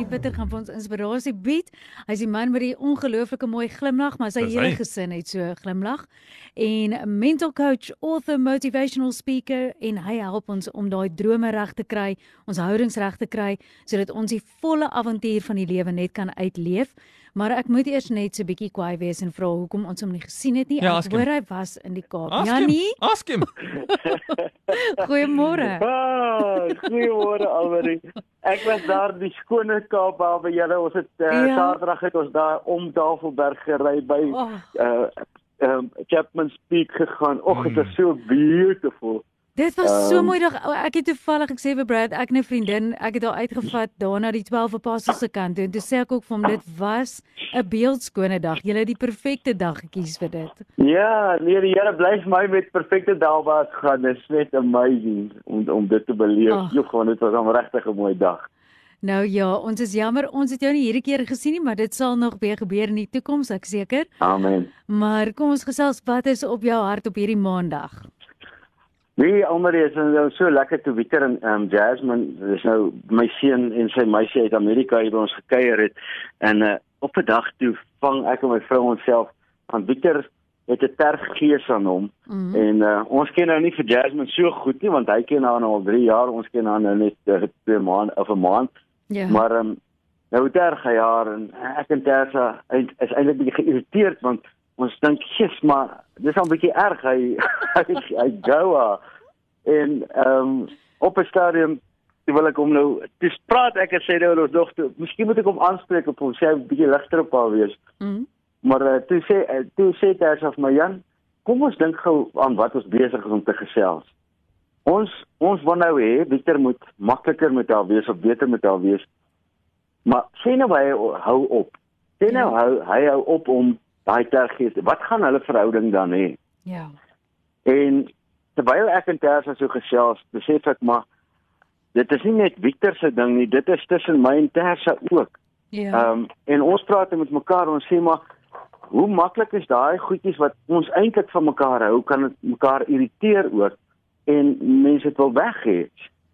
Janie Pieter gaan vir ons inspirasie bied. Hy's die man met die ongelooflike mooi glimlag, maar sy hele gesin het so 'n glimlag. En mental coach, author, motivational speaker en hy help ons om daai drome reg te kry, ons houdings reg te kry sodat ons die volle avontuur van die lewe net kan uitleef. Maar ek moet eers net so 'n bietjie kwaai wees en vra hoekom ons hom nie gesien het nie. Ja, ek hoor hy was in die Kaap. Ask Janie, him. Ask him. goeiemôre. Ah, goeiemôre Almarie. Ek was daar die skone Kaap waar by julle ons het uh, Ja. ja. Saterdag het ons daar om Tafelberg gery by Oh. uh um, Chapman's Peak gegaan. Och, dit Mm. is so beautiful. Dit was so Ehm, mooi dag. Ek het toevallig ek sê vir Brad, ek 'n vriendin, ek het haar uitgevat daar na die 12 apostels se kant toe. En toe sê ek ook vir hom dit was 'n beeldskone dag. Jy het die perfekte dag gekies vir dit. Ja, nee, die Here bly vir my met perfekte daalbaar gaan. Dit is net amazing om om dit te beleef. Ag. Jy gewoon dit was 'n regtig 'n mooi dag. Nou ja, ons is jammer ons het jou nie hierdie keer gesien nie, maar dit sal nog weer gebeur in die toekoms, ek seker. Amen. Maar kom ons gesels wat is op jou hart op hierdie maandag? Nee, Almarie is nou so lekker te Wieter en um, Jasmine, dis nou my seun en sy meisie uit Amerika hier by ons gekuier het. En uh, op 'n dag toe vang ek en my vrou onsself van Wieter het 'n terggees aan hom. Mm. en uh, ons ken nou nie vir Jasmine so goed nie want hy ken haar nou al 3 jaar, ons ken haar nou net uh, 2 maande of 'n maand, Ja. maar um, nou terg hy haar en ek en Tersa eind- is eintlik bietjie geïrriteerd want ons dink, "Jesus, maar dis al 'n bietjie erg. Hy hy, hy haar." En ehm um, op 'n stadium wil ek hom nou dis praat ek en sê nou ons dogter, "Miskien moet ek hom aanspreek op hom, sê hy 'n bietjie ligter op haar wees." Mm. Maar uh, toe sê uh, toe sê Tersa vir my, "Jan, kom ons dink gou aan wat ons besig is om te gesels." Ons ons wil nou hê Victor moet makliker met haar wees of beter met haar wees. Maar sê nou hy hou op. Sê nou hou hy hou op om daai tergees. Wat gaan hulle verhouding dan hê? Ja. En terwyl ek en Tersa so gesels, besef ek maar dit is nie net Victor se ding nie, dit is tussen my en Tersa ook. Ja. Ehm um, en ons praat met mekaar en ons sê maar hoe maklik is daai goedjies wat ons eintlik van mekaar hou, kan dit mekaar irriteer oor en mense dit wil weg hê.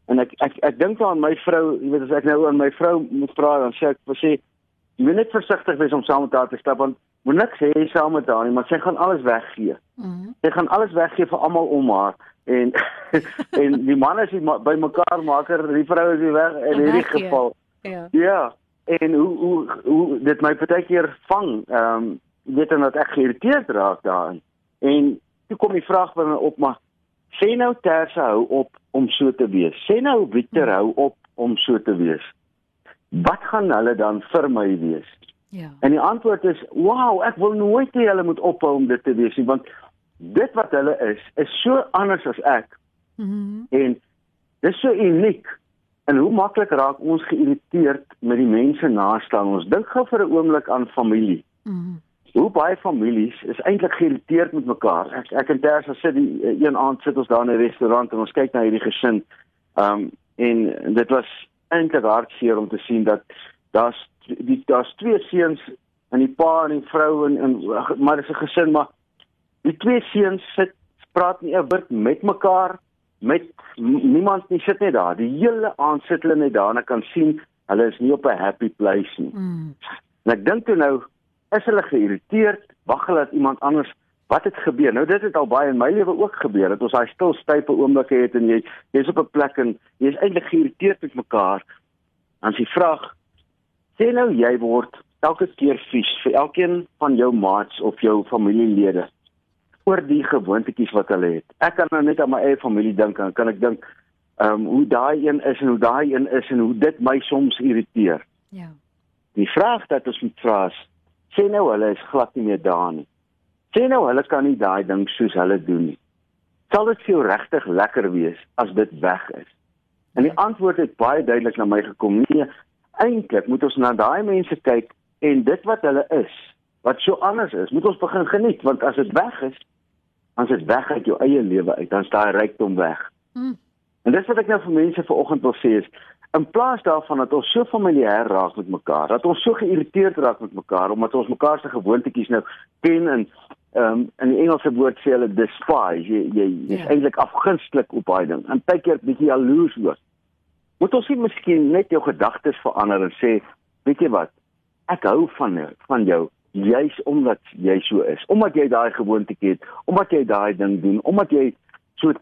En ek ek ek dink aan my vrou, jy weet as ek nou aan my vrou moet praat dan sê ek sê jy moet net versigtig wees om saam met haar te stap want moet niks hê saam met haar nie, maar sy gaan alles weggee. Mm. Sy gaan alles weggee vir almal om haar en en die man is die ma by mekaar maker, die vrou is die weg in hierdie Weggee. geval. Ja. Ja, en hoe hoe hoe dit my partykeer vang, ehm um, weet en dat ek geïrriteerd raak daarin. En toe kom die vraag by my op, maar sê nou Tersa hou op om so te wees. Sê nou Victor hou op om so te wees. Wat gaan hulle dan vir my wees? Ja. En die antwoord is: "Wow, ek wil nooit hê hulle moet ophou om dit te wees nie, want dit wat hulle is, is so anders as ek Mhm. en dis so uniek. En hoe maklik raak ons geïrriteerd met die mense naaste aan ons. Dink gou vir 'n oomblik aan familie. Mhm. Hoe baie families is eintlik geïrriteerd met mekaar. Ek ek en Tersa sit die eh, een aand sit ons daar in 'n restaurant en ons kyk na hierdie gesin. Um en dit was eintlik hartseer om te sien dat daar's die daar's twee seuns en die pa en die vrou en, en maar dis 'n gesin maar die twee seuns sit praat nie 'n woord met mekaar met niemand nie sit net daar. Die hele aand sit hulle net daar en ek kan sien hulle is nie op 'n happy place nie. Mm. En ek dink toe nou is hulle geïrriteerd, wag hulle dat iemand anders wat het gebeur. Nou dit het al baie in my lewe ook gebeur dat ons daai stil stype oomblikke het en jy jy's op 'n plek en jy's eintlik geïrriteerd met mekaar. Dan is die vraag sê nou jy word elke keer vies vir elkeen van jou maats of jou familielede oor die gewoontetjies wat hulle het. Ek kan nou net aan my eie familie dink en kan ek dink ehm um, hoe daai een is en hoe daai een is en hoe dit my soms irriteer. Ja. Die vraag wat ons moet vra is, sê nou hulle is glad nie meer daar nie. Sê nou hulle kan nie daai ding soos hulle doen nie. Sal dit vir jou regtig lekker wees as dit weg is? En die antwoord het baie duidelik na my gekom. Nee, eintlik moet ons na daai mense kyk en dit wat hulle is, wat so anders is, moet ons begin geniet want as dit weg is, dan is dit weg uit jou eie lewe uit, dan is daai rykdom weg. Mm. En dis wat ek nou vir mense vanoggend wil sê is in plaas daarvan dat ons so familier raak met mekaar, dat ons so geïrriteerd raak met mekaar omdat ons mekaar se gewoontetjies nou ken en ehm um, in die Engelse woord sê hulle despise, jy jy is ja. eintlik afgunstelik op daai ding. En baie keer bietjie jaloers oor. Moet ons nie miskien net jou gedagtes verander en sê, weet jy wat? Ek hou van van jou juis omdat jy so is, omdat jy daai gewoonte het, omdat jy daai ding doen, omdat jy so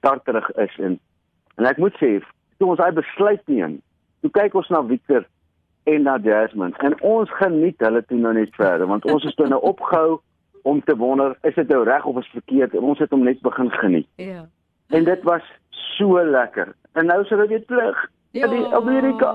tarterig is en en ek moet sê toe ons daai besluit neem, toe kyk ons na Victor en na Jasmine en ons geniet hulle toe nou net verder want ons is toe nou opgehou om te wonder is dit nou reg of is verkeerd en ons het hom net begin geniet. Ja. En dit was so lekker. En nou sal dit weer terug. Ja. In Amerika.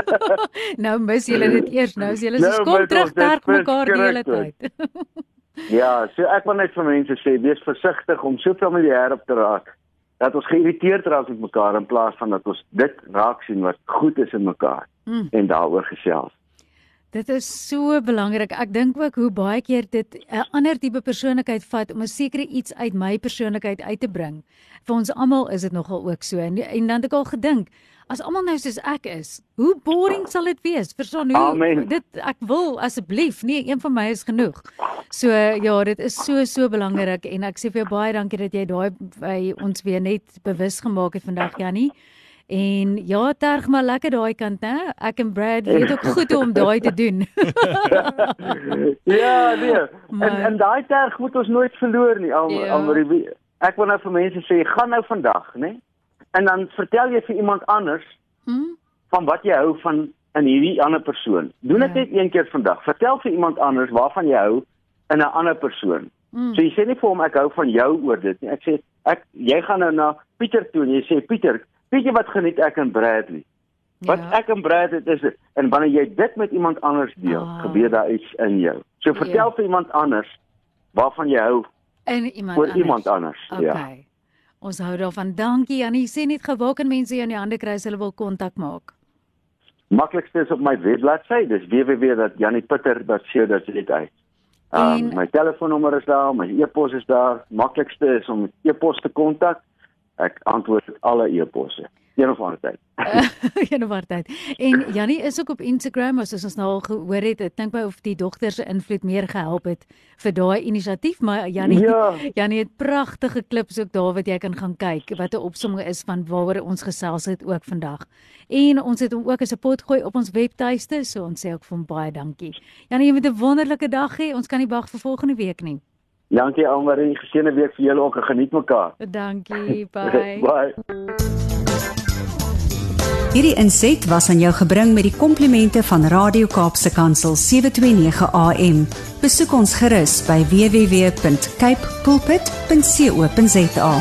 nou mis julle dit eers nou as julle nou, kom terug terug mekaar die hele tyd. ja, so ek wil net vir mense sê wees versigtig om so familier op te raak dat ons geïrriteerd raak met mekaar in plaas van dat ons dit raak sien wat goed is in mekaar hmm. en daaroor gesels. Dit is so belangrik. Ek dink ook hoe baie keer dit 'n ander tipe persoonlikheid vat om 'n sekere iets uit my persoonlikheid uit te bring. Vir ons almal is dit nogal ook so. En, en dan het ek al gedink, as almal nou soos ek is, hoe boring sal dit wees? Verstaan hoe Amen. dit ek wil asseblief, nee, een van my is genoeg. So ja, dit is so so belangrik en ek sê vir jou baie dankie dat jy daai by ons weer net bewus gemaak het vandag Jannie. En ja, terg maar lekker daai kant, né? Ek en Brad weet ook goed hoe om daai te doen. ja, nee. Maar, en en daai terg moet ons nooit verloor nie, al ja. al Ek wil nou vir mense sê, gaan nou vandag, né? En dan vertel jy vir iemand anders hmm? van wat jy hou van in hierdie ander persoon. Doen dit ja. net een keer vandag. Vertel vir iemand anders waarvan jy hou in 'n ander persoon. Hmm. So jy sê nie vir hom ek hou van jou oor dit nie. Ek sê ek jy gaan nou na Pieter toe en jy sê Pieter, weet jy wat geniet ek in Bradley? Wat ja. ek in Bradley is en wanneer jy dit met iemand anders deel, oh. gebeur daar iets in jou. So vertel ja. vir iemand anders waarvan jy hou en iemand oor anders. iemand anders. Okay. Ja. Ons hou daarvan. Dankie Annie. Sê net gewaak en mense in die hande kry as hulle wil kontak maak. Maklikste is op my webbladsy, dis www.janniepitter.co.za. Um, my telefoonnommer is daar, my e-pos is daar. Maklikste is om e-pos te kontak ek antwoord alle e-posse een of ander tyd. een of ander tyd. En Jannie is ook op Instagram, as ons nou al gehoor het, ek dink my of die dogter se invloed meer gehelp het vir daai inisiatief, maar Jannie ja. Jannie het pragtige klips ook daar wat jy kan gaan kyk wat 'n opsomming is van waaroor ons gesels het ook vandag. En ons het hom ook as 'n pot gooi op ons webtuiste, so ons sê ook vir hom baie dankie. Jannie, jy moet 'n wonderlike dag hê. Ons kan nie wag vir volgende week nie. Dankie Almarie, geseënde week vir julle ook en geniet mekaar. Dankie, bye. bye. Hierdie inset was aan jou gebring met die komplimente van Radio Kaapse Kansel 729 AM. Besoek ons gerus by www.cape pulpit.co.za.